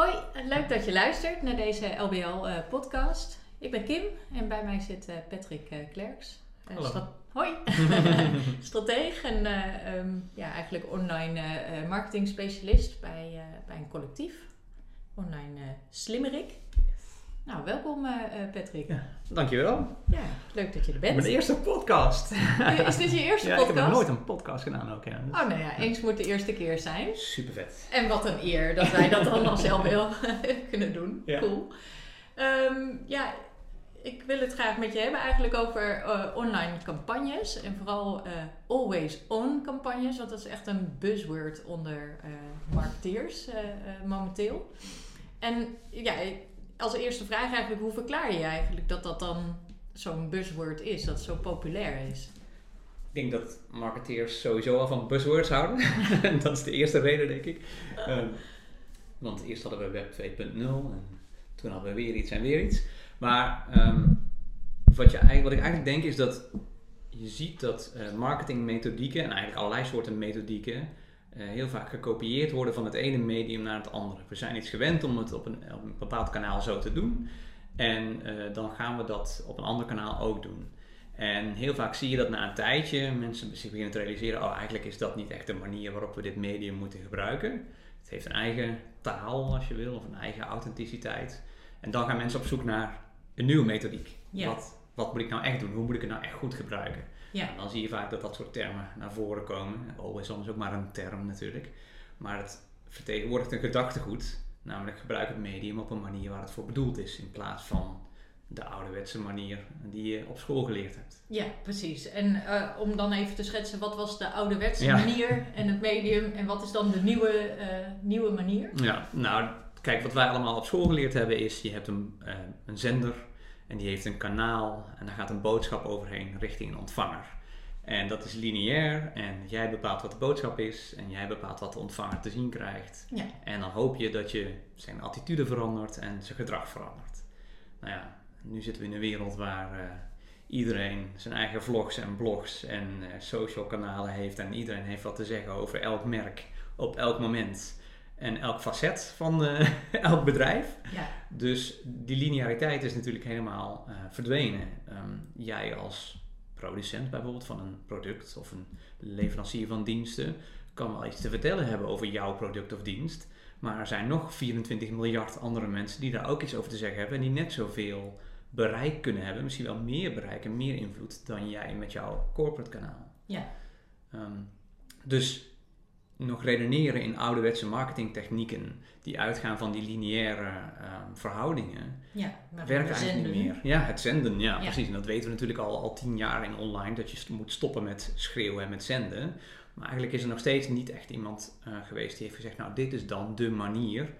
Hoi, leuk dat je luistert naar deze LBL-podcast. ik ben Kim en bij mij zit uh, Patrick uh, Klerks. Hallo. Hoi, strateeg en um, ja, eigenlijk online marketing specialist bij, bij een collectief. Online Slimmerik. Nou, welkom uh, Patrick. Ja, dankjewel. Ja, leuk dat je er bent. Mijn eerste podcast. Is dit je eerste ja, podcast? ik heb nog nooit een podcast gedaan ook. Ja. Oh, nou ja, eens moet de eerste keer zijn. Super vet. En wat een eer dat wij dat dan als LBL kunnen doen. Ja. Cool. Um, ja, ik wil het graag met je hebben eigenlijk over uh, online campagnes. En vooral uh, always on campagnes. Want dat is echt een buzzword onder marketeers momenteel. En ja, als eerste vraag eigenlijk, hoe verklaar je eigenlijk dat dat dan zo'n buzzword is, dat zo populair is? Ik denk dat marketeers sowieso al van buzzwords houden. dat is de eerste reden, denk ik. Um, want eerst hadden we Web 2.0 en toen hadden we weer iets en weer iets. Maar um, wat, je, wat ik eigenlijk denk is dat je ziet dat uh, marketingmethodieken en eigenlijk allerlei soorten methodieken heel vaak gekopieerd worden van het ene medium naar het andere. We zijn iets gewend om het op een, op een bepaald kanaal zo te doen. En uh, dan gaan we dat op een ander kanaal ook doen. En heel vaak zie je dat na een tijdje mensen zich beginnen te realiseren: oh, eigenlijk is dat niet echt de manier waarop we dit medium moeten gebruiken. Het heeft een eigen taal, als je wil, of een eigen authenticiteit. En dan gaan mensen op zoek naar een nieuwe methodiek. Ja. Wat, wat moet ik nou echt doen? Hoe moet ik het nou echt goed gebruiken? Ja. En dan zie je vaak dat dat soort termen naar voren komen. Always is ook maar een term natuurlijk. Maar het vertegenwoordigt een gedachtegoed. Namelijk gebruik het medium op een manier waar het voor bedoeld is. In plaats van de ouderwetse manier die je op school geleerd hebt. Ja, precies. En uh, om dan even te schetsen, wat was de ouderwetse ja. manier en het medium en wat is dan de nieuwe, uh, nieuwe manier? Ja, nou kijk, wat wij allemaal op school geleerd hebben is, je hebt een, uh, een zender en die heeft een kanaal en daar gaat een boodschap overheen richting een ontvanger. En dat is lineair en jij bepaalt wat de boodschap is en jij bepaalt wat de ontvanger te zien krijgt. Ja. En dan hoop je dat je zijn attitude verandert en zijn gedrag verandert. Nou ja, nu zitten we in een wereld waar uh, iedereen zijn eigen vlogs en blogs en uh, social kanalen heeft en iedereen heeft wat te zeggen over elk merk op elk moment en elk facet van uh, elk bedrijf. Ja. Dus die lineariteit is natuurlijk helemaal uh, verdwenen. Um, jij als producent bijvoorbeeld van een product of een leverancier van diensten kan wel iets te vertellen hebben over jouw product of dienst. Maar er zijn nog 24 miljard andere mensen die daar ook iets over te zeggen hebben en die net zoveel bereik kunnen hebben, misschien wel meer bereik en meer invloed dan jij met jouw corporate kanaal. Ja. Um, dus nog redeneren in ouderwetse marketingtechnieken die uitgaan van die lineaire um, verhoudingen, ja, werkt eigenlijk niet meer. Ja, het zenden, ja, ja, precies. En dat weten we natuurlijk al, al tien jaar in online, dat je moet stoppen met schreeuwen en met zenden. Maar eigenlijk is er nog steeds niet echt iemand uh, geweest die heeft gezegd, nou dit is dan de manier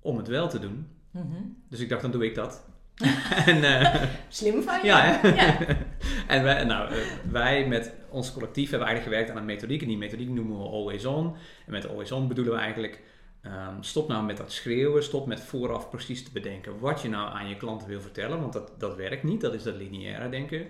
om het wel te doen. Mm -hmm. Dus ik dacht, dan doe ik dat. en, uh, Slim van je. Ja, ja. en wij, nou, uh, wij met ons collectief hebben eigenlijk gewerkt aan een methodiek. En die methodiek noemen we Always On. En met Always On bedoelen we eigenlijk... Um, stop nou met dat schreeuwen. Stop met vooraf precies te bedenken wat je nou aan je klanten wil vertellen. Want dat, dat werkt niet. Dat is dat lineaire denken.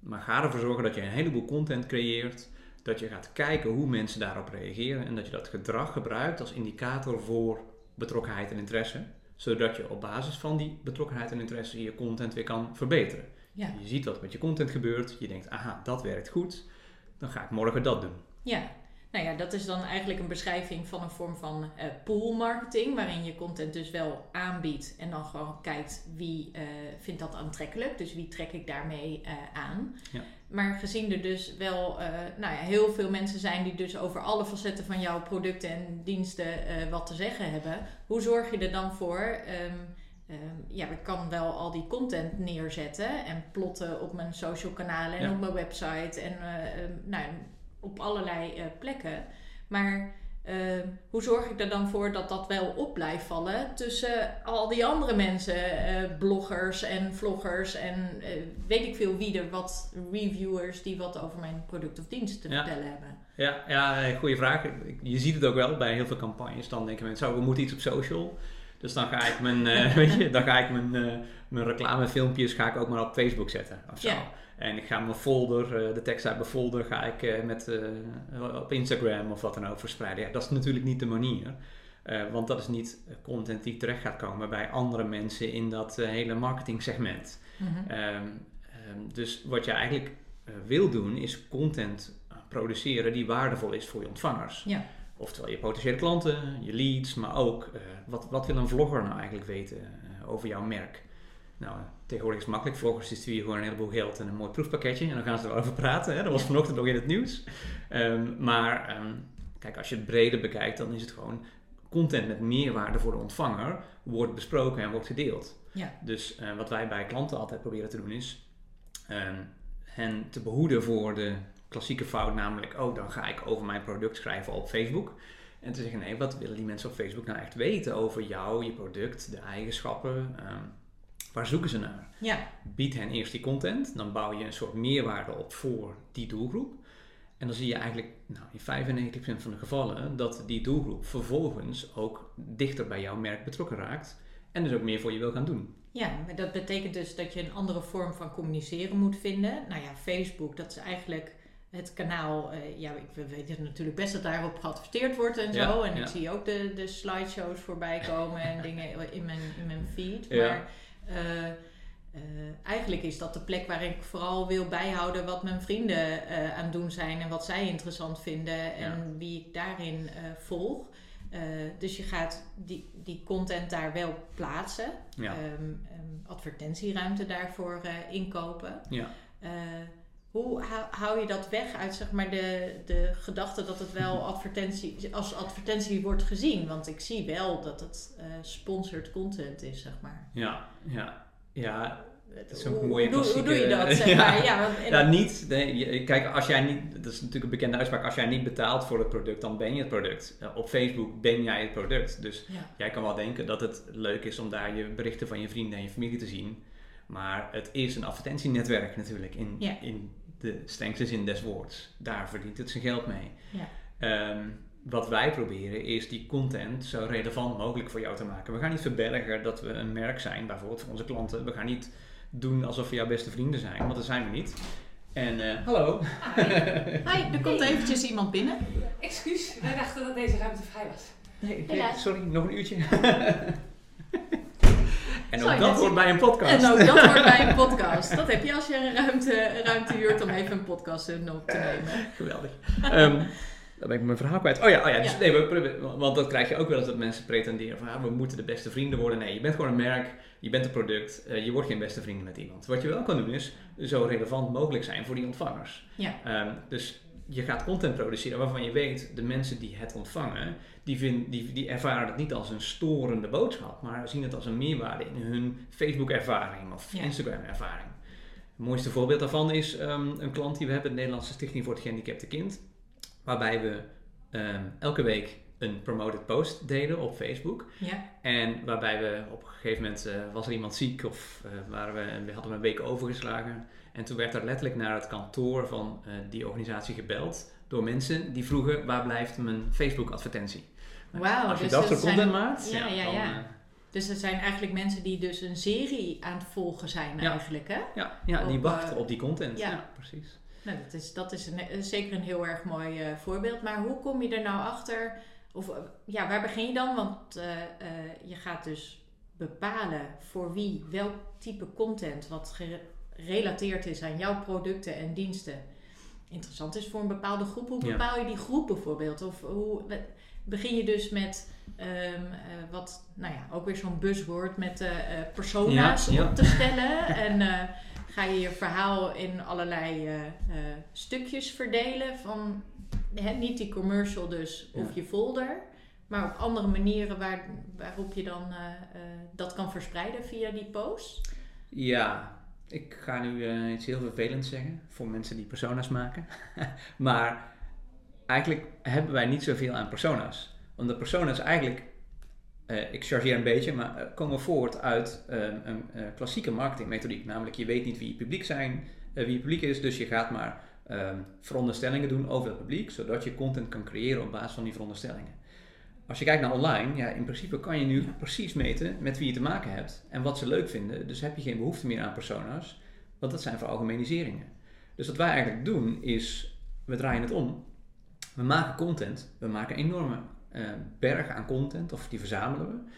Maar ga ervoor zorgen dat je een heleboel content creëert. Dat je gaat kijken hoe mensen daarop reageren. En dat je dat gedrag gebruikt als indicator voor betrokkenheid en interesse zodat je op basis van die betrokkenheid en interesse je content weer kan verbeteren. Ja. Je ziet wat met je content gebeurt, je denkt, aha, dat werkt goed, dan ga ik morgen dat doen. Ja, nou ja, dat is dan eigenlijk een beschrijving van een vorm van uh, pool marketing, waarin je content dus wel aanbiedt en dan gewoon kijkt wie uh, vindt dat aantrekkelijk, dus wie trek ik daarmee uh, aan. Ja. Maar gezien er dus wel nou ja, heel veel mensen zijn die dus over alle facetten van jouw producten en diensten wat te zeggen hebben, hoe zorg je er dan voor? Um, um, ja, ik kan wel al die content neerzetten en plotten op mijn social kanalen en Ja. op mijn website en um, nou, op allerlei plekken. Maar uh, hoe zorg ik er dan voor dat dat wel op blijft vallen tussen al die andere mensen, uh, bloggers en vloggers en weet ik veel wie er wat reviewers die wat over mijn product of dienst te Ja. vertellen hebben? Ja, ja goede vraag. Je ziet het ook wel bij heel veel campagnes. Dan denken mensen, oh, we moeten iets op social. Dus dan ga ik mijn, uh, weet je, dan ga ik mijn, uh, mijn reclamefilmpjes ga ik ook maar op Facebook zetten. Of zo. Ja. En ik ga mijn folder, uh, de tekst uit mijn folder, ga ik met, op Instagram of wat dan ook verspreiden. Ja, dat is natuurlijk niet de manier. want dat is niet content die terecht gaat komen bij andere mensen in dat hele marketing segment. Mhm. Ehm, ehm, dus wat je eigenlijk wil doen is content produceren die waardevol is voor je ontvangers. Ja. Oftewel je potentiële klanten, je leads, maar ook wat, wat wil een vlogger nou eigenlijk weten over jouw merk. Nou, tegenwoordig is het makkelijk. Vloggers sturen gewoon een heleboel geld en een mooi proefpakketje. En dan gaan ze erover praten. Hè? Dat was vanochtend nog in het nieuws. Ehm, maar ehm, kijk, als je het breder bekijkt, dan is het gewoon content met meerwaarde voor de ontvanger wordt besproken en wordt gedeeld. Ja. Dus eh, wat wij bij klanten altijd proberen te doen is um, hen te behoeden voor de klassieke fout, namelijk, oh, dan ga ik over mijn product schrijven op Facebook. En te zeggen, nee, wat willen die mensen op Facebook nou echt weten over jou, je product, de eigenschappen? Waar zoeken ze naar? Ja. Bied hen eerst die content, dan bouw je een soort meerwaarde op voor die doelgroep. En dan zie je eigenlijk nou, in 95% van de gevallen dat die doelgroep vervolgens ook dichter bij jouw merk betrokken raakt en dus ook meer voor je wil gaan doen. Ja, maar dat betekent dus dat je een andere vorm van communiceren moet vinden. Nou ja, Facebook, dat is eigenlijk het kanaal. Uh, ja, we weten natuurlijk best dat daarop geadverteerd wordt en zo. En ik zie ook de, de slideshows voorbij komen en dingen in mijn, in mijn feed. Maar uh, eigenlijk is dat de plek waar ik vooral wil bijhouden wat mijn vrienden aan het doen zijn en wat zij interessant vinden en wie ik daarin volg. dus je gaat die, die content daar wel plaatsen, ja. um, advertentieruimte daarvoor inkopen. Ja. Hoe hou je dat weg uit zeg maar, de, de gedachte dat het wel advertentie, als advertentie wordt gezien? Want ik zie wel dat het uh, sponsored content is, zeg maar. Ja, ja, ja. Het is een mooie hoe, hoe doe je dat, zeg maar? Ja, want, ja niet. Nee, kijk, als jij niet, dat is natuurlijk een bekende uitspraak, als jij niet betaalt voor het product, dan ben je het product. Eh, op Facebook ben jij het product. Dus jij kan wel denken dat het leuk is om daar je berichten van je vrienden en je familie te zien. Maar het is een advertentienetwerk natuurlijk in, in de strengste zin des woords. Daar verdient het zijn geld mee. Ja. Ehm, wat wij proberen is die content zo relevant mogelijk voor jou te maken. We gaan niet verbergen dat we een merk zijn, bijvoorbeeld voor onze klanten. We gaan niet doen alsof we jouw beste vrienden zijn, want dat zijn we niet. En uh, hallo. Hi. Hi, er komt eventjes iemand binnen. Excuus, wij dachten dat deze ruimte vrij was. Nee, sorry, nog een uurtje. En ook dat hoort bij een podcast. En ook dat hoort bij een podcast. Dat heb je als je een ruimte, ruimte huurt om even een podcast op te nemen. Geweldig. Um, dan ben ik mijn verhaal kwijt. Oh ja, oh ja, dus Nee, we, want dat krijg je ook wel eens dat mensen pretenderen van ah, we moeten de beste vrienden worden. Nee, je bent gewoon een merk, je bent een product, uh, je wordt geen beste vrienden met iemand. Wat je wel kan doen is zo relevant mogelijk zijn voor die ontvangers. Ja. Um, dus je gaat content produceren waarvan je weet, de mensen die het ontvangen, die, vind, die, die ervaren het niet als een storende boodschap, maar zien het als een meerwaarde in hun Facebook-ervaring of Instagram-ervaring. Het mooiste voorbeeld daarvan is um, een klant die we hebben, de Nederlandse Stichting voor het Gehandicapte Kind, waarbij we um, elke week een promoted post deden op Facebook. Ja. En waarbij we op een gegeven moment uh, was er iemand ziek of uh, waren we, we hadden een week overgeslagen. En toen werd er letterlijk naar het kantoor van uh, die organisatie gebeld door mensen die vroegen waar blijft mijn Facebook advertentie. Nou, Wauw, als je dus dat soort content maakt, ja, ja, ja. Dus het zijn eigenlijk mensen die dus een serie aan het volgen zijn eigenlijk, hè? Ja, ja die wachten op die content. Ja, precies. Nou, dat is, dat is een, zeker een heel erg mooi uh, voorbeeld. Maar hoe kom je er nou achter of eh, ja, waar begin je dan? Want uh, je gaat dus bepalen voor wie welk type content wat gerelateerd is aan jouw producten en diensten interessant is voor een bepaalde groep. Hoe bepaal je die groep bijvoorbeeld? Of hoe begin je dus met um, wat, nou ja, ook weer zo'n buzzword met uh, persona's op te stellen. en ga je je verhaal in allerlei stukjes verdelen van niet die commercial dus of je folder, maar op andere manieren waar, waarop je dan dat kan verspreiden via die post? Ja, ik ga nu uh, iets heel vervelends zeggen voor mensen die persona's maken. maar eigenlijk hebben wij niet zoveel aan persona's. Want de persona's eigenlijk, ik chargeer een beetje, maar komen voort uit een klassieke marketingmethodiek. Namelijk je weet niet wie je publiek zijn, wie je publiek is, dus je gaat maar um, veronderstellingen doen over het publiek, zodat je content kan creëren op basis van die veronderstellingen. Als je kijkt naar online, ja, in principe kan je nu precies meten met wie je te maken hebt en wat ze leuk vinden. Dus heb je geen behoefte meer aan persona's, want dat zijn veralgemeniseringen. Dus wat wij eigenlijk doen is, we draaien het om. We maken content, we maken enorme bergen aan content, of die verzamelen we.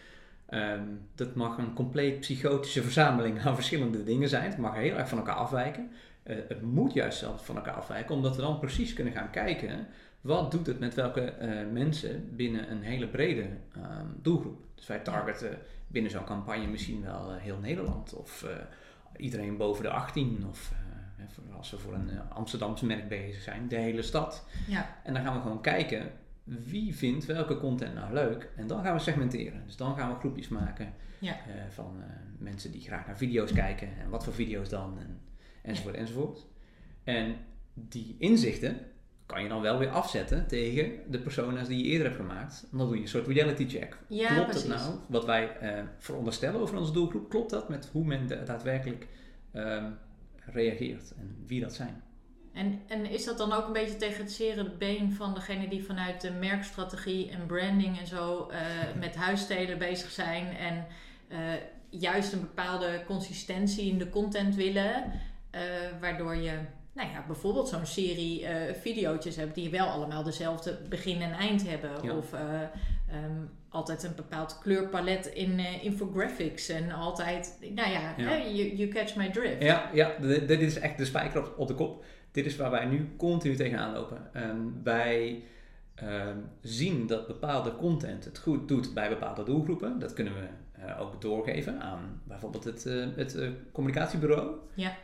Ehm, dat mag een compleet psychotische verzameling aan verschillende dingen zijn. Het mag heel erg van elkaar afwijken. Uh, het moet juist zelfs van elkaar afwijken, omdat we dan precies kunnen gaan kijken wat doet het met welke uh, mensen binnen een hele brede ehm, doelgroep. Dus wij targeten binnen zo'n campagne misschien wel heel Nederland of iedereen boven de 18 of als we voor een Amsterdamse merk bezig zijn, de hele stad. Ja. En dan gaan we gewoon kijken wie vindt welke content nou leuk. En dan gaan we segmenteren. Dus dan gaan we groepjes maken ja. van mensen die graag naar video's kijken. En wat voor video's dan. En, enzovoort, ja. enzovoort. En die inzichten kan je dan wel weer afzetten tegen de persona's die je eerder hebt gemaakt. dan doe je een soort reality check. Ja, klopt precies. het nou, wat wij uh, veronderstellen over onze doelgroep, klopt dat met hoe men daadwerkelijk ehm, reageert en wie dat zijn? En, en is dat dan ook een beetje tegen het zere been van degene die vanuit de merkstrategie en branding en zo uh, met huissteden bezig zijn en uh, juist een bepaalde consistentie in de content willen, waardoor je nou ja, bijvoorbeeld zo'n serie uh, video's hebt die wel allemaal dezelfde begin en eind hebben. Of um, altijd een bepaald kleurpalet in infographics en altijd, nou ja, ja. you, you, catch my drift. Ja, ja dit is echt de spijker op, op de kop dit is waar wij nu continu tegenaan lopen. Um, wij ehm, zien dat bepaalde content het goed doet bij bepaalde doelgroepen. Dat kunnen we ook doorgeven aan bijvoorbeeld het, het communicatiebureau. Ja.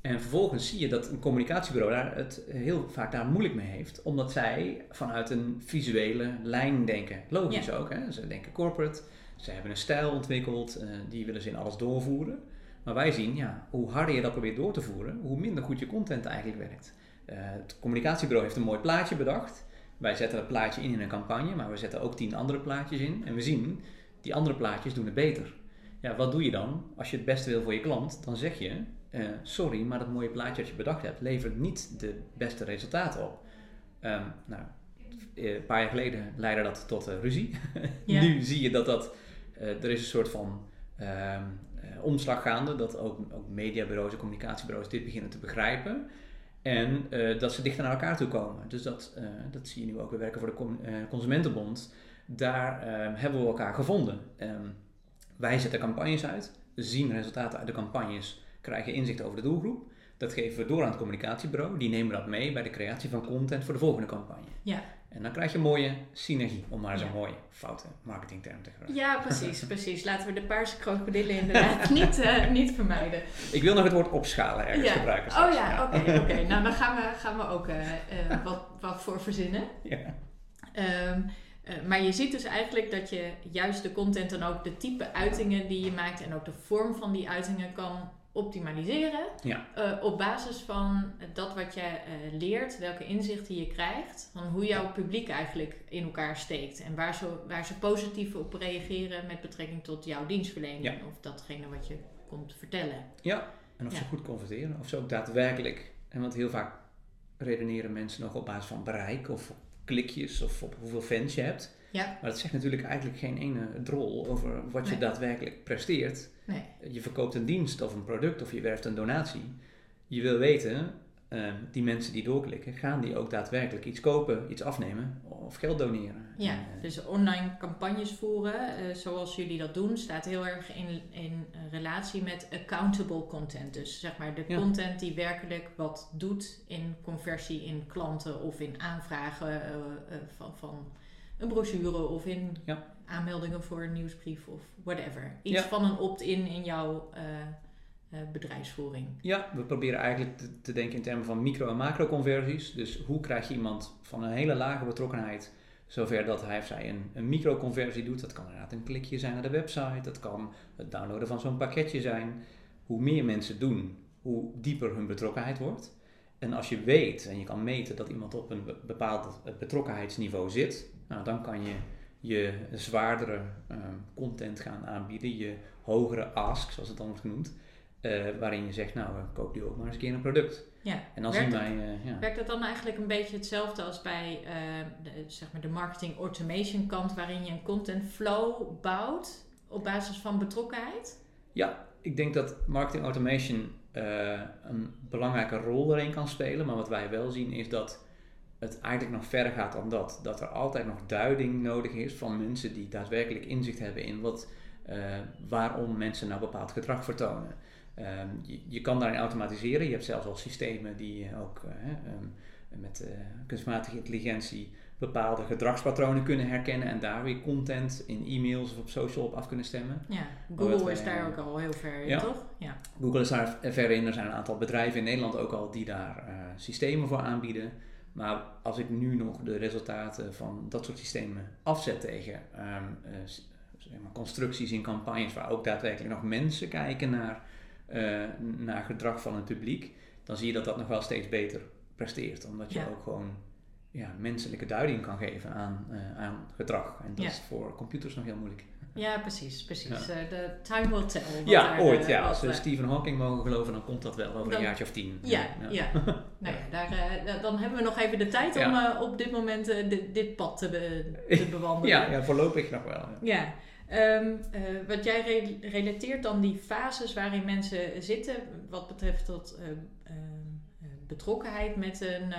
En vervolgens zie je dat een communicatiebureau daar het heel vaak daar moeilijk mee heeft, omdat zij vanuit een visuele lijn denken. Logisch ook, hè? ze denken corporate, ze hebben een stijl ontwikkeld, die willen ze in alles doorvoeren. Maar wij zien, ja, hoe harder je dat probeert door te voeren, hoe minder goed je content eigenlijk werkt. Uh, het communicatiebureau heeft een mooi plaatje bedacht. Wij zetten dat plaatje in in een campagne, maar we zetten ook tien andere plaatjes in. En we zien, die andere plaatjes doen het beter. Ja, wat doe je dan? Als je het beste wil voor je klant, dan zeg je, uh, sorry, maar dat mooie plaatje dat je bedacht hebt, levert niet de beste resultaten op. Um, nou, eh, een paar jaar geleden leidde dat tot uh, ruzie. Ja. nu zie je dat dat, er is een soort van uh, omslag gaande, dat ook, ook mediabureaus en communicatiebureaus dit beginnen te begrijpen. En uh, dat ze dichter naar elkaar toe komen. Dus dat, uh, dat zie je nu ook. We werken voor de Consumentenbond. Daar hebben we elkaar gevonden. Um, wij zetten campagnes uit, zien resultaten uit de campagnes, krijgen inzicht over de doelgroep. Dat geven we door aan het communicatiebureau. Die nemen dat mee bij de creatie van content voor de volgende campagne. Ja. En dan krijg je mooie synergie, om maar zo'n mooie foute marketingterm te gebruiken. Ja, precies, precies. Laten we de paarse krokodillen inderdaad niet, uh, niet vermijden. Ik wil nog het woord opschalen ergens gebruiken. Straks. Oh ja, oké. Okay, okay. Nou, dan gaan we, gaan we ook uh, uh, wat, wat voor verzinnen. Ja. Um, maar je ziet dus eigenlijk dat je juist de content en ook de type uitingen die je maakt en ook de vorm van die uitingen kan optimaliseren. Ja. Uh, op basis van dat wat je uh, leert, welke inzichten je krijgt, van hoe jouw publiek eigenlijk in elkaar steekt en waar ze, waar ze positief op reageren met betrekking tot jouw dienstverlening of datgene wat je komt vertellen. Ja, en of ze goed converteren, of ze ook daadwerkelijk, en want heel vaak redeneren mensen nog op basis van bereik of klikjes of op hoeveel fans je hebt. Ja. Maar dat zegt natuurlijk eigenlijk geen ene drol over wat je daadwerkelijk presteert. Nee. Je verkoopt een dienst of een product of je werft een donatie. Je wil weten, uh, die mensen die doorklikken, gaan die ook daadwerkelijk iets kopen, iets afnemen of geld doneren? Ja, en, uh, dus online campagnes voeren, uh, zoals jullie dat doen, staat heel erg in, in relatie met accountable content. Dus zeg maar de ja. content die werkelijk wat doet in conversie in klanten of in aanvragen van, van een brochure of in ja. aanmeldingen voor een nieuwsbrief of whatever. Iets van een opt-in in jouw bedrijfsvoering. Ja, we proberen eigenlijk te, te, denken in termen van micro- en macro-conversies. Dus hoe krijg je iemand van een hele lage betrokkenheid zover dat hij of zij een, een micro-conversie doet. Dat kan inderdaad een klikje zijn naar de website, dat kan het downloaden van zo'n pakketje zijn. Hoe meer mensen doen, hoe dieper hun betrokkenheid wordt. En als je weet en je kan meten dat iemand op een bepaald betrokkenheidsniveau zit, nou, dan kan je je zwaardere ehm, content gaan aanbieden, je hogere ask, zoals het dan wordt genoemd, uh, waarin je zegt, nou, koop nu ook maar eens een keer een product. Ja. En dan werkt, zien wij, uh, ja. werkt dat dan eigenlijk een beetje hetzelfde als bij uh, de, zeg maar de marketing automation kant, waarin je een content flow bouwt op basis van betrokkenheid? Ja, ik denk dat marketing automation een belangrijke rol erin kan spelen, maar wat wij wel zien is dat het eigenlijk nog verder gaat dan dat. Dat er altijd nog duiding nodig is van mensen die daadwerkelijk inzicht hebben in wat, waarom mensen nou bepaald gedrag vertonen. Ehm, je, je, kan daarin automatiseren. Je hebt zelfs al systemen die ook ehm, met kunstmatige intelligentie bepaalde gedragspatronen kunnen herkennen en daar weer content in e-mails of op social op af kunnen stemmen. Ja, Google is daar ook al heel ver in, toch? Ja. Google is daar ver in. Er zijn een aantal bedrijven in Nederland ook al die daar uh, systemen voor aanbieden. Maar als ik nu nog de resultaten van dat soort systemen afzet tegen um, uh, zeg maar constructies in campagnes waar ook daadwerkelijk nog mensen kijken naar, uh, naar gedrag van het publiek, dan zie je dat dat nog wel steeds beter presteert. Omdat je ook gewoon ja, menselijke duiding kan geven aan, uh, aan gedrag. En dat is voor computers nog heel moeilijk. Ja, precies. precies. Ja. Uh, de time will tell. Ja, ooit. Ja. Als we Stephen Hawking mogen geloven, dan komt dat wel over een jaartje of tien. Ja, ja. ja. nou ja, daar, dan hebben we nog even de tijd om op dit moment dit, dit, pad te, be, te bewandelen. ja, ja, voorlopig nog wel. Ja. Um, wat jij re relateert dan die fases waarin mensen zitten, wat betreft dat betrokkenheid met een uh,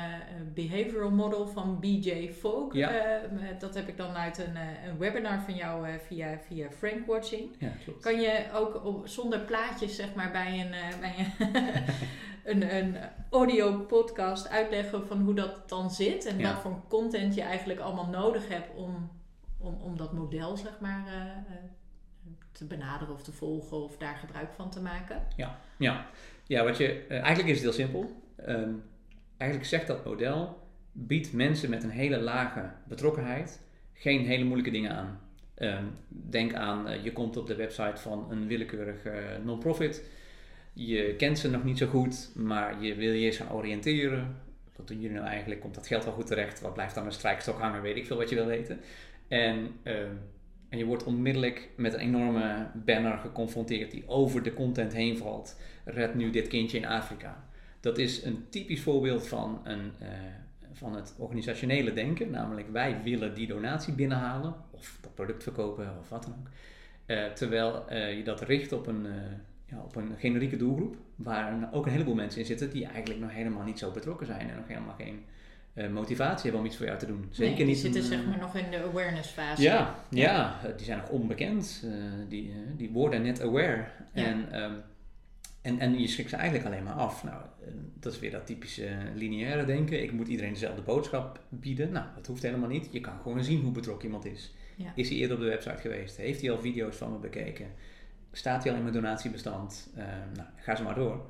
behavioral model van BJ. Ja. Uh, dat heb ik dan uit een, een webinar van jou via, via Frank Watching. Ja, klopt. Kan je ook op, zonder plaatjes zeg maar bij een, bij een, een, audio podcast uitleggen van hoe dat dan zit en wat voor content je eigenlijk allemaal nodig hebt om, om, om dat model zeg maar te benaderen of te volgen of daar gebruik van te maken? Ja, ja. ja wat je, eigenlijk is het heel simpel. Ehm, eigenlijk zegt dat model, biedt mensen met een hele lage betrokkenheid geen hele moeilijke dingen aan. Ehm, denk aan, je komt op de website van een willekeurige non-profit. Je kent ze nog niet zo goed, maar je wil je eens gaan oriënteren. Wat doen jullie nou eigenlijk? Komt dat geld wel goed terecht? Wat blijft dan een strijkstok hangen? Weet ik veel wat je wil weten. En, ehm, en je wordt onmiddellijk met een enorme banner geconfronteerd die over de content heen valt. Red nu dit kindje in Afrika. Dat is een typisch voorbeeld van, een, uh, van het organisationele denken. Namelijk wij willen die donatie binnenhalen of dat product verkopen of wat dan ook. Uh, terwijl uh, je dat richt op een, ja, op een generieke doelgroep. Waar ook een heleboel mensen in zitten die eigenlijk nog helemaal niet zo betrokken zijn. En nog helemaal geen motivatie hebben om iets voor jou te doen. Zeker nee, die niet zitten zeg maar nog in de awareness fase. Ja, ja, die zijn nog onbekend. die, die worden net aware. Ja. En um, en, en je schrikt ze eigenlijk alleen maar af. Nou, eh, dat is weer dat typische lineaire denken. Ik moet iedereen dezelfde boodschap bieden. Nou, dat hoeft helemaal niet. Je kan gewoon zien hoe betrokken iemand is. Is hij eerder op de website geweest? Heeft hij al video's van me bekeken? Staat hij al in mijn donatiebestand? Uh, nou, ga ze maar door.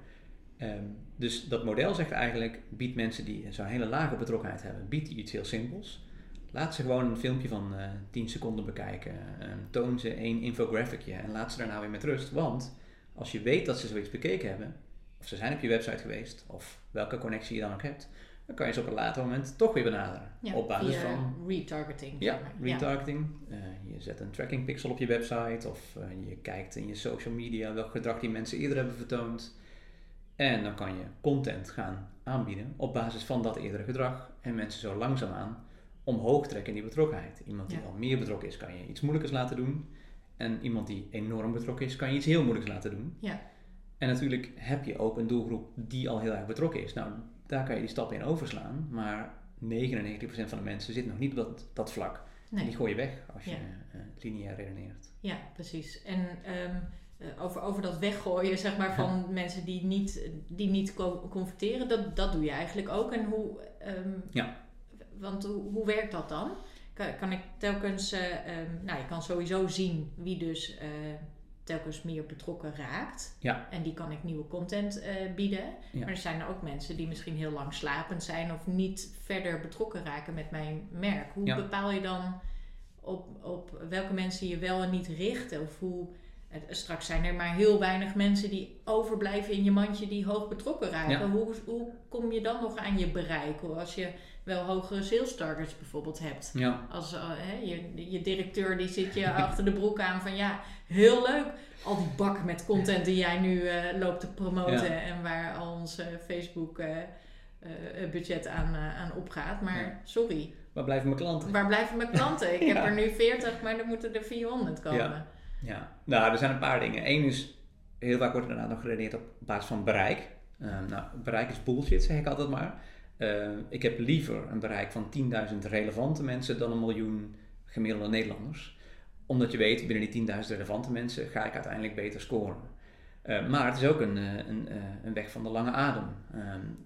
Ehm, dus dat model zegt eigenlijk, bied mensen die zo'n hele lage betrokkenheid hebben, biedt die iets heel simpels. Laat ze gewoon een filmpje van uh, eh, 10 seconden bekijken. Ehm, toon ze één infographicje en laat ze daarna weer met rust. Want als je weet dat ze zoiets bekeken hebben, of ze zijn op je website geweest, of welke connectie je dan ook hebt, dan kan je ze op een later moment toch weer benaderen. op basis van retargeting. Ja, retargeting. Uh, je zet een tracking pixel op je website, of uh, je kijkt in je social media welk gedrag die mensen eerder hebben vertoond. En dan kan je content gaan aanbieden op basis van dat eerdere gedrag. En mensen zo langzaamaan omhoog trekken in die betrokkenheid. Iemand die al meer betrokken is, kan je iets moeilijkers laten doen. En iemand die enorm betrokken is, kan je iets heel moeilijks laten doen. Ja. En natuurlijk heb je ook een doelgroep die al heel erg betrokken is. Nou, daar kan je die stappen in overslaan. Maar 99% van de mensen zit nog niet op dat, dat vlak. Nee. En die gooi je weg als je uh, lineair redeneert. Ja, precies. En um, over, over dat weggooien zeg maar, van mensen die niet, die niet converteren, dat, dat doe je eigenlijk ook. En hoe, um, ja. Want hoe, hoe werkt dat dan? kan, ik telkens, uh, um, nou je kan sowieso zien wie dus uh, telkens meer betrokken raakt. Ja. En die kan ik nieuwe content bieden. Ja. Maar er zijn er ook mensen die misschien heel lang slapend zijn of niet verder betrokken raken met mijn merk. Hoe bepaal je dan op, op welke mensen je wel en niet richt? Of hoe, straks zijn er maar heel weinig mensen die overblijven in je mandje die hoog betrokken raken. Hoe, hoe kom je dan nog aan je bereik? Als je wel hogere sales targets bijvoorbeeld hebt. Ja. Als uh, je, je directeur die zit je achter de broek aan van ja, heel leuk. Al die bakken met content die jij nu uh, loopt te promoten en waar al ons Facebook uh, budget aan, aan opgaat. Maar sorry. Waar blijven mijn klanten? Waar blijven mijn klanten? Ik heb er nu 40, maar er moeten er 400 komen. Ja. nou er zijn een paar dingen. Eén is, heel vaak wordt inderdaad nog geredeneerd op basis van bereik. nou, bereik is bullshit, zeg ik altijd maar. ik heb liever een bereik van 10.000 relevante mensen dan een miljoen gemiddelde Nederlanders. Omdat je weet, binnen die 10.000 relevante mensen ga ik uiteindelijk beter scoren. Uh, maar het is ook een, een, een weg van de lange adem.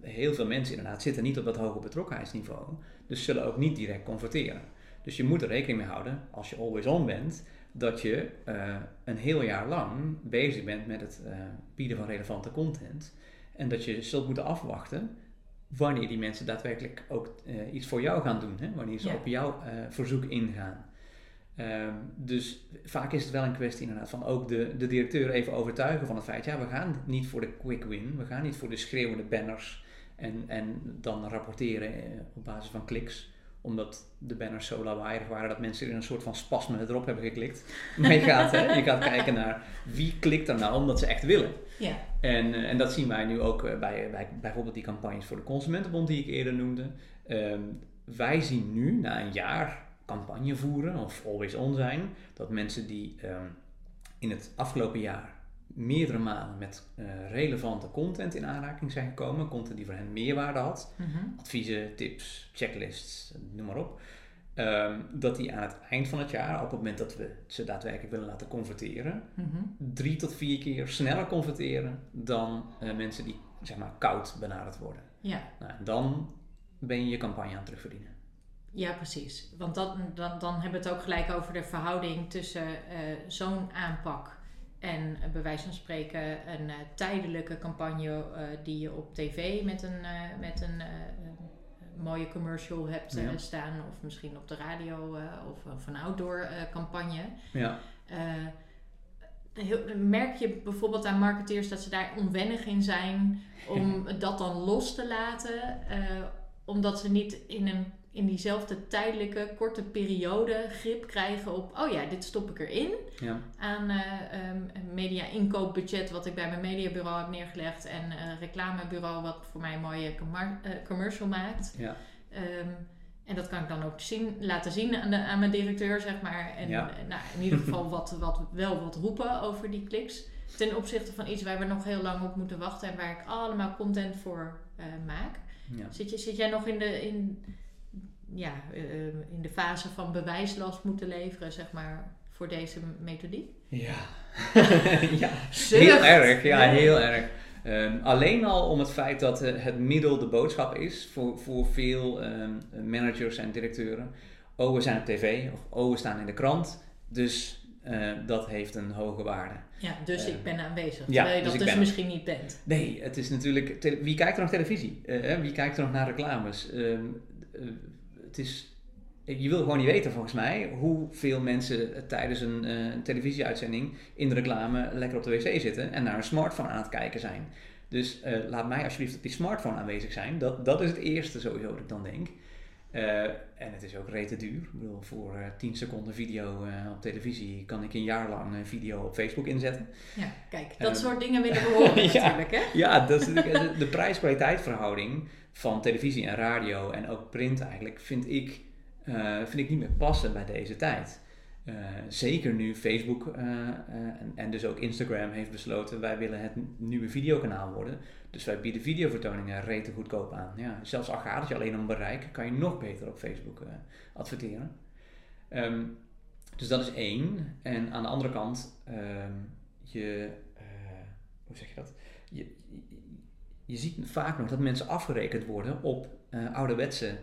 Heel veel mensen inderdaad zitten niet op dat hoge betrokkenheidsniveau, dus zullen ook niet direct converteren. Dus je moet er rekening mee houden, als je always on bent, dat je uh, een heel jaar lang bezig bent met het uh, bieden van relevante content. En dat je zult moeten afwachten wanneer die mensen daadwerkelijk ook uh, iets voor jou gaan doen. Hè? Wanneer ze op jouw verzoek ingaan. Um, dus vaak is het wel een kwestie inderdaad van ook de, de directeur even overtuigen van het feit, ja, we gaan niet voor de quick win, we gaan niet voor de schreeuwende banners en, en dan rapporteren op basis van kliks omdat de banners zo lawaaiig waren dat mensen in een soort van spasme erop hebben geklikt. Maar je gaat, hè, je gaat kijken naar wie klikt er nou omdat ze echt willen. Ja. En, eh, en dat zien wij nu ook eh, bij, bij bijvoorbeeld die campagnes voor de Consumentenbond die ik eerder noemde. Ehm, wij zien nu na een jaar campagne voeren of always on zijn, dat mensen die ehm, in het afgelopen jaar meerdere malen met uh, relevante content in aanraking zijn gekomen. Content die voor hen meerwaarde had. Mhm. Adviezen, tips, checklists, noem maar op. Um, dat die aan het eind van het jaar, op het moment dat we ze daadwerkelijk willen laten converteren, Mhm. drie tot vier keer sneller converteren dan uh, mensen die zeg maar koud benaderd worden. Ja. Nou, dan ben je je campagne aan het terugverdienen. Ja, precies. Want dat, dan, dan hebben we het ook gelijk over de verhouding tussen uh, zo'n aanpak en bij wijze van spreken een uh, tijdelijke campagne uh, die je op tv met een, uh, met een mooie commercial hebt Ja. staan. Of misschien op de radio of, of een outdoor campagne. Ja, Heel, merk je bijvoorbeeld aan marketeers dat ze daar onwennig in zijn om dat dan los te laten. omdat ze niet in een in diezelfde tijdelijke korte periode grip krijgen op, oh ja, dit stop ik erin. ja, Aan eh, um, een media inkoopbudget wat ik bij mijn mediabureau heb neergelegd en een reclamebureau wat voor mij een mooie uh, commercial maakt. ja, Um, en dat kan ik dan ook zien, laten zien aan, de, aan mijn directeur, zeg maar. En Ja. nou, in ieder geval wat, wat, wel wat roepen over die kliks. Ten opzichte van iets waar we nog heel lang op moeten wachten en waar ik allemaal content voor uh, maak. ja. Zit, je, zit jij nog in de, in, ja, uh, in de fase van bewijslast moeten leveren, zeg maar, voor deze methodiek? Ja, ja. Heel erg. Ja, heel erg. Ehm, alleen al om het feit dat eh, het middel de boodschap is voor, voor veel ehm, managers en directeuren. Oh, we zijn op tv of oh, we staan in de krant. Dus eh, dat heeft een hoge waarde. Ja, dus ik ben aanwezig. ja, terwijl je dus dat dus ben- misschien niet bent. Nee, het is natuurlijk. wie kijkt er nog televisie? Eh, wie kijkt er nog naar reclames? Het is. Je wil gewoon niet weten, volgens mij, hoeveel mensen tijdens een, eh, een televisieuitzending in de reclame lekker op de wc zitten en naar een smartphone aan het kijken zijn. Dus eh, laat mij alsjeblieft op die smartphone aanwezig zijn. Dat, dat is het eerste sowieso dat ik dan denk. Eh, en het is ook rete duur. Ik bedoel, voor eh 10 seconden video eh, op televisie kan ik een jaar lang een video op Facebook inzetten. Ja, kijk, dat soort dingen willen we horen ja. natuurlijk, hè? Ja, dat is natuurlijk de, de prijs-kwaliteit verhouding van televisie en radio en ook print eigenlijk vind ik, vind ik niet meer passen bij deze tijd. Eh, zeker nu Facebook eh, eh, en, en dus ook Instagram heeft besloten wij willen het nieuwe videokanaal worden. Dus wij bieden videovertoningen rete goedkoop aan. Ja, zelfs al gaat het je alleen om bereik, kan je nog beter op Facebook adverteren. Ehm, dus dat is één. En aan de andere kant, ehm, je, hoe zeg je dat? Je, je, je ziet vaak nog dat mensen afgerekend worden op ouderwetse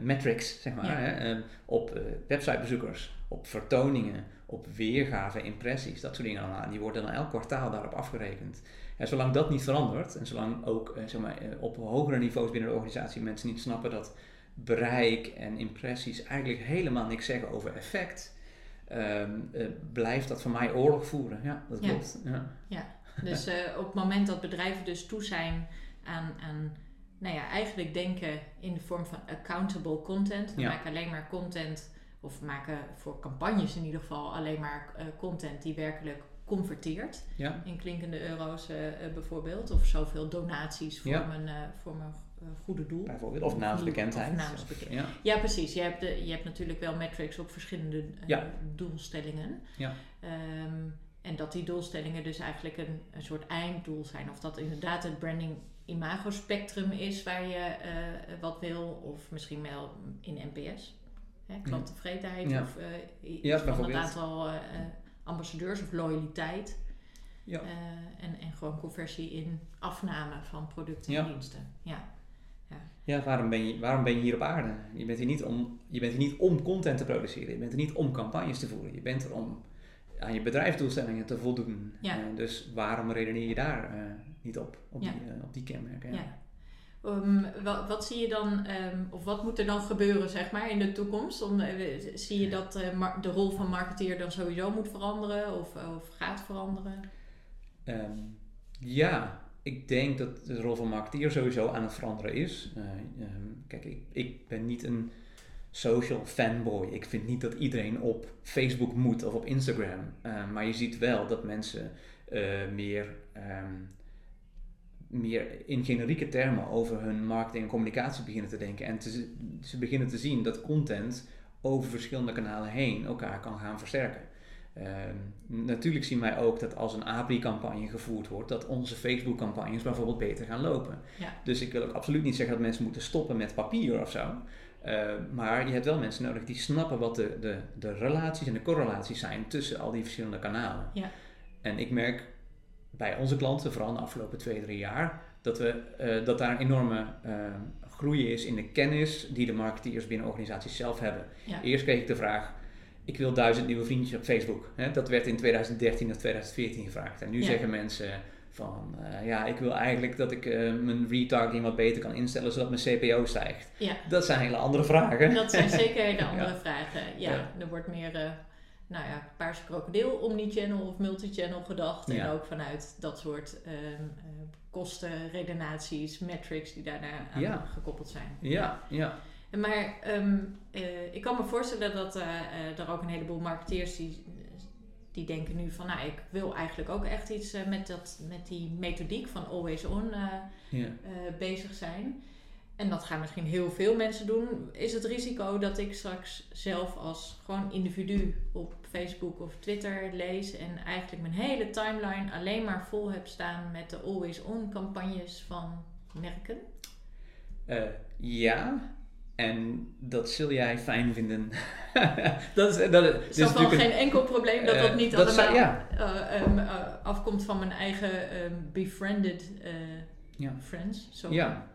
metrics, zeg maar. Ja. Hè? Eh, op eh, websitebezoekers, op vertoningen, op weergave, impressies, dat soort dingen allemaal. Die worden dan elk kwartaal daarop afgerekend. En zolang dat niet verandert en zolang ook eh, zeg maar, eh, op hogere niveaus binnen de organisatie mensen niet snappen dat bereik en impressies eigenlijk helemaal niks zeggen over effect, ehm, eh, blijft dat voor mij oorlog voeren. Ja, dat Ja. klopt. Ja. Dus eh, op het moment dat bedrijven dus toe zijn aan, aan nou ja, eigenlijk denken in de vorm van accountable content. We Ja. maken alleen maar content, of we maken voor campagnes in ieder geval alleen maar eh, content die werkelijk converteert. Ja. In klinkende euro's eh, eh, bijvoorbeeld. Of zoveel donaties voor Ja. mijn, eh, voor mijn eh, goede doel. Bijvoorbeeld. Of naamsbekendheid. Of naamsbekend- Ja. Ja, precies. Je hebt, de, je hebt natuurlijk wel metrics op verschillende eh, Ja. doelstellingen. Ja. Ehm, En dat die doelstellingen dus eigenlijk een, een soort einddoel zijn. Of dat inderdaad het branding imago spectrum is waar je uh, wat wil. Of misschien wel in NPS. Hè, klanttevredenheid Ja. of uh, Ja, van bijvoorbeeld. aantal uh, ambassadeurs of loyaliteit. Ja. En, en gewoon conversie in afname van producten en diensten. Ja. Ja, waarom ben, je, waarom ben je hier op aarde? Je bent hier, niet om, je bent hier niet om content te produceren. Je bent er niet om campagnes te voeren. Je bent er om aan je bedrijfsdoelstellingen te voldoen. Ja. Uh, dus waarom redeneer je daar uh, niet op? Op, Ja. die, uh, op die kenmerken. Ja. Um, wat, wat, zie je dan, um, of wat moet er dan gebeuren, zeg maar, in de toekomst? Om, zie je dat de rol van marketeer dan sowieso moet veranderen of, of gaat veranderen? Um, ja, ik denk dat de rol van marketeer sowieso aan het veranderen is. Kijk, ik, ik, ben niet een social fanboy. Ik vind niet dat iedereen op Facebook moet of op Instagram. Uh, maar je ziet wel dat mensen uh, meer, um, meer in generieke termen over hun marketing en communicatie beginnen te denken. En te, ze beginnen te zien dat content over verschillende kanalen heen elkaar kan gaan versterken. Uh, natuurlijk zien wij ook dat als een API-campagne gevoerd wordt, dat onze Facebook-campagnes bijvoorbeeld beter gaan lopen. Ja. Dus ik wil ook absoluut niet zeggen dat mensen moeten stoppen met papier of zo. Uh, maar je hebt wel mensen nodig die snappen wat de, de, de relaties en de correlaties zijn tussen al die verschillende kanalen. Ja. En ik merk bij onze klanten, vooral de afgelopen twee, drie jaar, dat, we, uh, dat daar een enorme uh, groei is in de kennis die de marketeers binnen organisaties zelf hebben. Ja. Eerst kreeg ik de vraag, ik wil duizend nieuwe vriendjes op Facebook. Hè? Dat werd in 2013 of 2014 gevraagd. En nu Ja. zeggen mensen van, uh, ja, ik wil eigenlijk dat ik uh, mijn retargeting wat beter kan instellen, zodat mijn CPO stijgt. Ja. Dat zijn hele andere vragen. Dat zijn zeker hele andere Ja. vragen. Ja, Ja. er wordt meer, uh, nou ja, paarse krokodil, omnichannel of multichannel gedacht. En ook vanuit dat soort uh, kosten, redenaties, metrics die daarna aan gekoppeld zijn. Ja, ja. Maar um, uh, ik kan me voorstellen dat er ook een heleboel marketeers die, die denken nu van, nou, ik wil eigenlijk ook echt iets uh, met, dat, met die methodiek van always on uh, Ja. bezig zijn. En dat gaan misschien heel veel mensen doen. Is het risico dat ik straks zelf als gewoon individu op Facebook of Twitter lees en eigenlijk mijn hele timeline alleen maar vol heb staan met de always on campagnes van merken? Ja, en dat zul jij fijn vinden. dat is, dat, Het is dus wel geen enkel probleem dat uh, dat niet dat allemaal ja. uh, um, afkomt van mijn eigen um, befriended ja. friends. Zo Ja,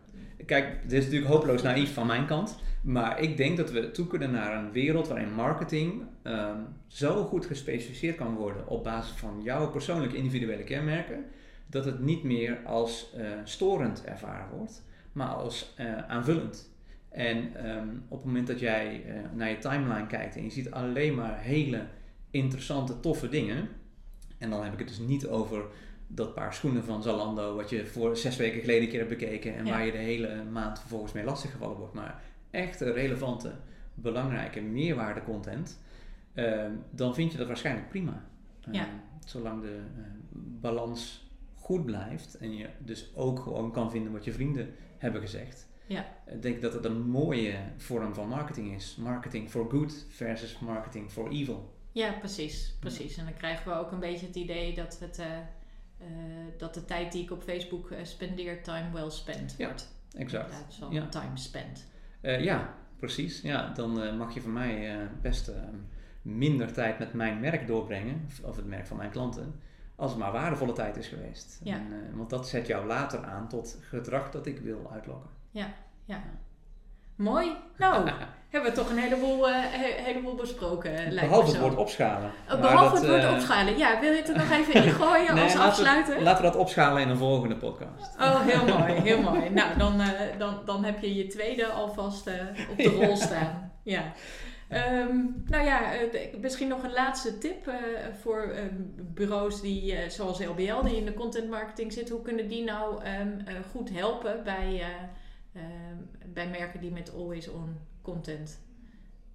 kijk, dit is natuurlijk hopeloos naïef van mijn kant. Maar ik denk dat we toe kunnen naar een wereld waarin marketing um, zo goed gespecificeerd kan worden op basis van jouw persoonlijke individuele kenmerken, dat het niet meer als storend ervaren wordt, maar als aanvullend. En um, op het moment dat jij uh, naar je timeline kijkt en je ziet alleen maar hele interessante, toffe dingen, en dan heb ik het dus niet over dat paar schoenen van Zalando, wat je voor zes weken geleden een keer hebt bekeken en Ja. waar je de hele maand vervolgens mee lastiggevallen wordt, maar echt relevante, belangrijke meerwaarde content, uh, dan vind je dat waarschijnlijk prima. Uh, Ja. Zolang de uh, balans goed blijft en je dus ook gewoon kan vinden wat je vrienden hebben gezegd. Ja. Ik denk dat het een mooie vorm van marketing is. Marketing for good versus marketing for evil. Ja, precies, precies. En dan krijgen we ook een beetje het idee dat, het, uh, uh, dat de tijd die ik op Facebook uh, spendeer, time well spent Ja, wordt. Exact. In plaats van Ja. time spent. Ja, precies. Ja, dan mag je van mij best minder tijd met mijn merk doorbrengen, of, het merk van mijn klanten, als het maar waardevolle tijd is geweest. Ja. En, want dat zet jou later aan tot gedrag dat ik wil uitlokken. Ja, ja. Mooi. Nou, hebben we toch een heleboel, uh, he heleboel besproken. lijkt me Behalve het woord opschalen. Oh, behalve dat, het woord eh, opschalen. Ja, wil je het er nog even ingooien nee, als laten afsluiter? We, laten we dat opschalen in een volgende podcast. Oh, heel mooi, heel mooi. Nou, dan, dan, dan heb je je tweede alvast op de rol staan. Ja. Um, nou ja, misschien nog een laatste tip voor um, bureaus die, zoals LBL, die in de content marketing zitten. Hoe kunnen die nou um, goed helpen bij, bij merken die met always on content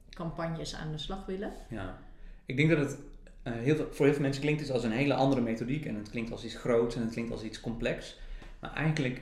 campagnes aan de slag willen? Ja, ik denk dat het heel veel, voor heel veel mensen klinkt als een hele andere methodiek en het klinkt als iets groots en het klinkt als iets complex. Maar eigenlijk 90%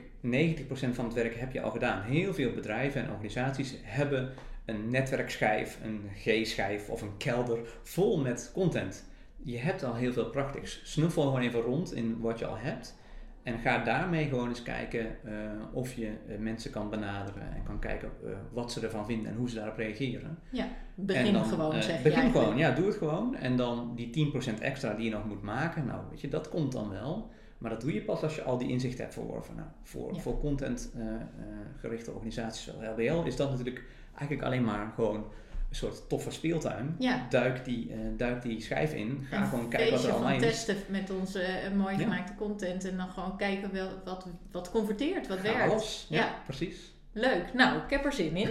van het werk heb je al gedaan. Heel veel bedrijven en organisaties hebben een netwerkschijf, een G-schijf of een kelder vol met content. je hebt al heel veel praktisch. Snuffel gewoon even rond in wat je al hebt. En ga daarmee gewoon eens kijken uh, of je uh, mensen kan benaderen en kan kijken uh, wat ze ervan vinden en hoe ze daarop reageren. Ja, begin dan, gewoon zeg Begin gewoon, ja, doe het gewoon. En dan die 10% extra die je nog moet maken, nou weet je, dat komt dan wel. Maar dat doe je pas als je al die inzicht hebt verworven. Nou, voor, ja. voor content-gerichte organisaties zoals LBL is dat natuurlijk eigenlijk alleen maar gewoon een soort toffe speeltuin. Ja. Duik, die, uh, duik die schijf in. Ga gewoon kijken wat er allemaal is. testen met onze uh, mooi gemaakte content. En dan gewoon kijken wel, wat, wat converteert, wat Ga werkt. Los. Ja, ja, precies. Leuk. Nou, ik heb er zin in.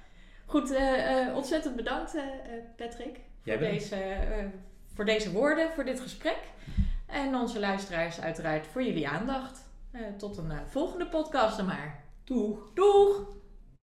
Goed, uh, ontzettend bedankt Patrick. Voor deze, voor deze woorden, voor dit gesprek. En onze luisteraars uiteraard voor jullie aandacht. tot een volgende podcast dan maar. Doeg. Doeg!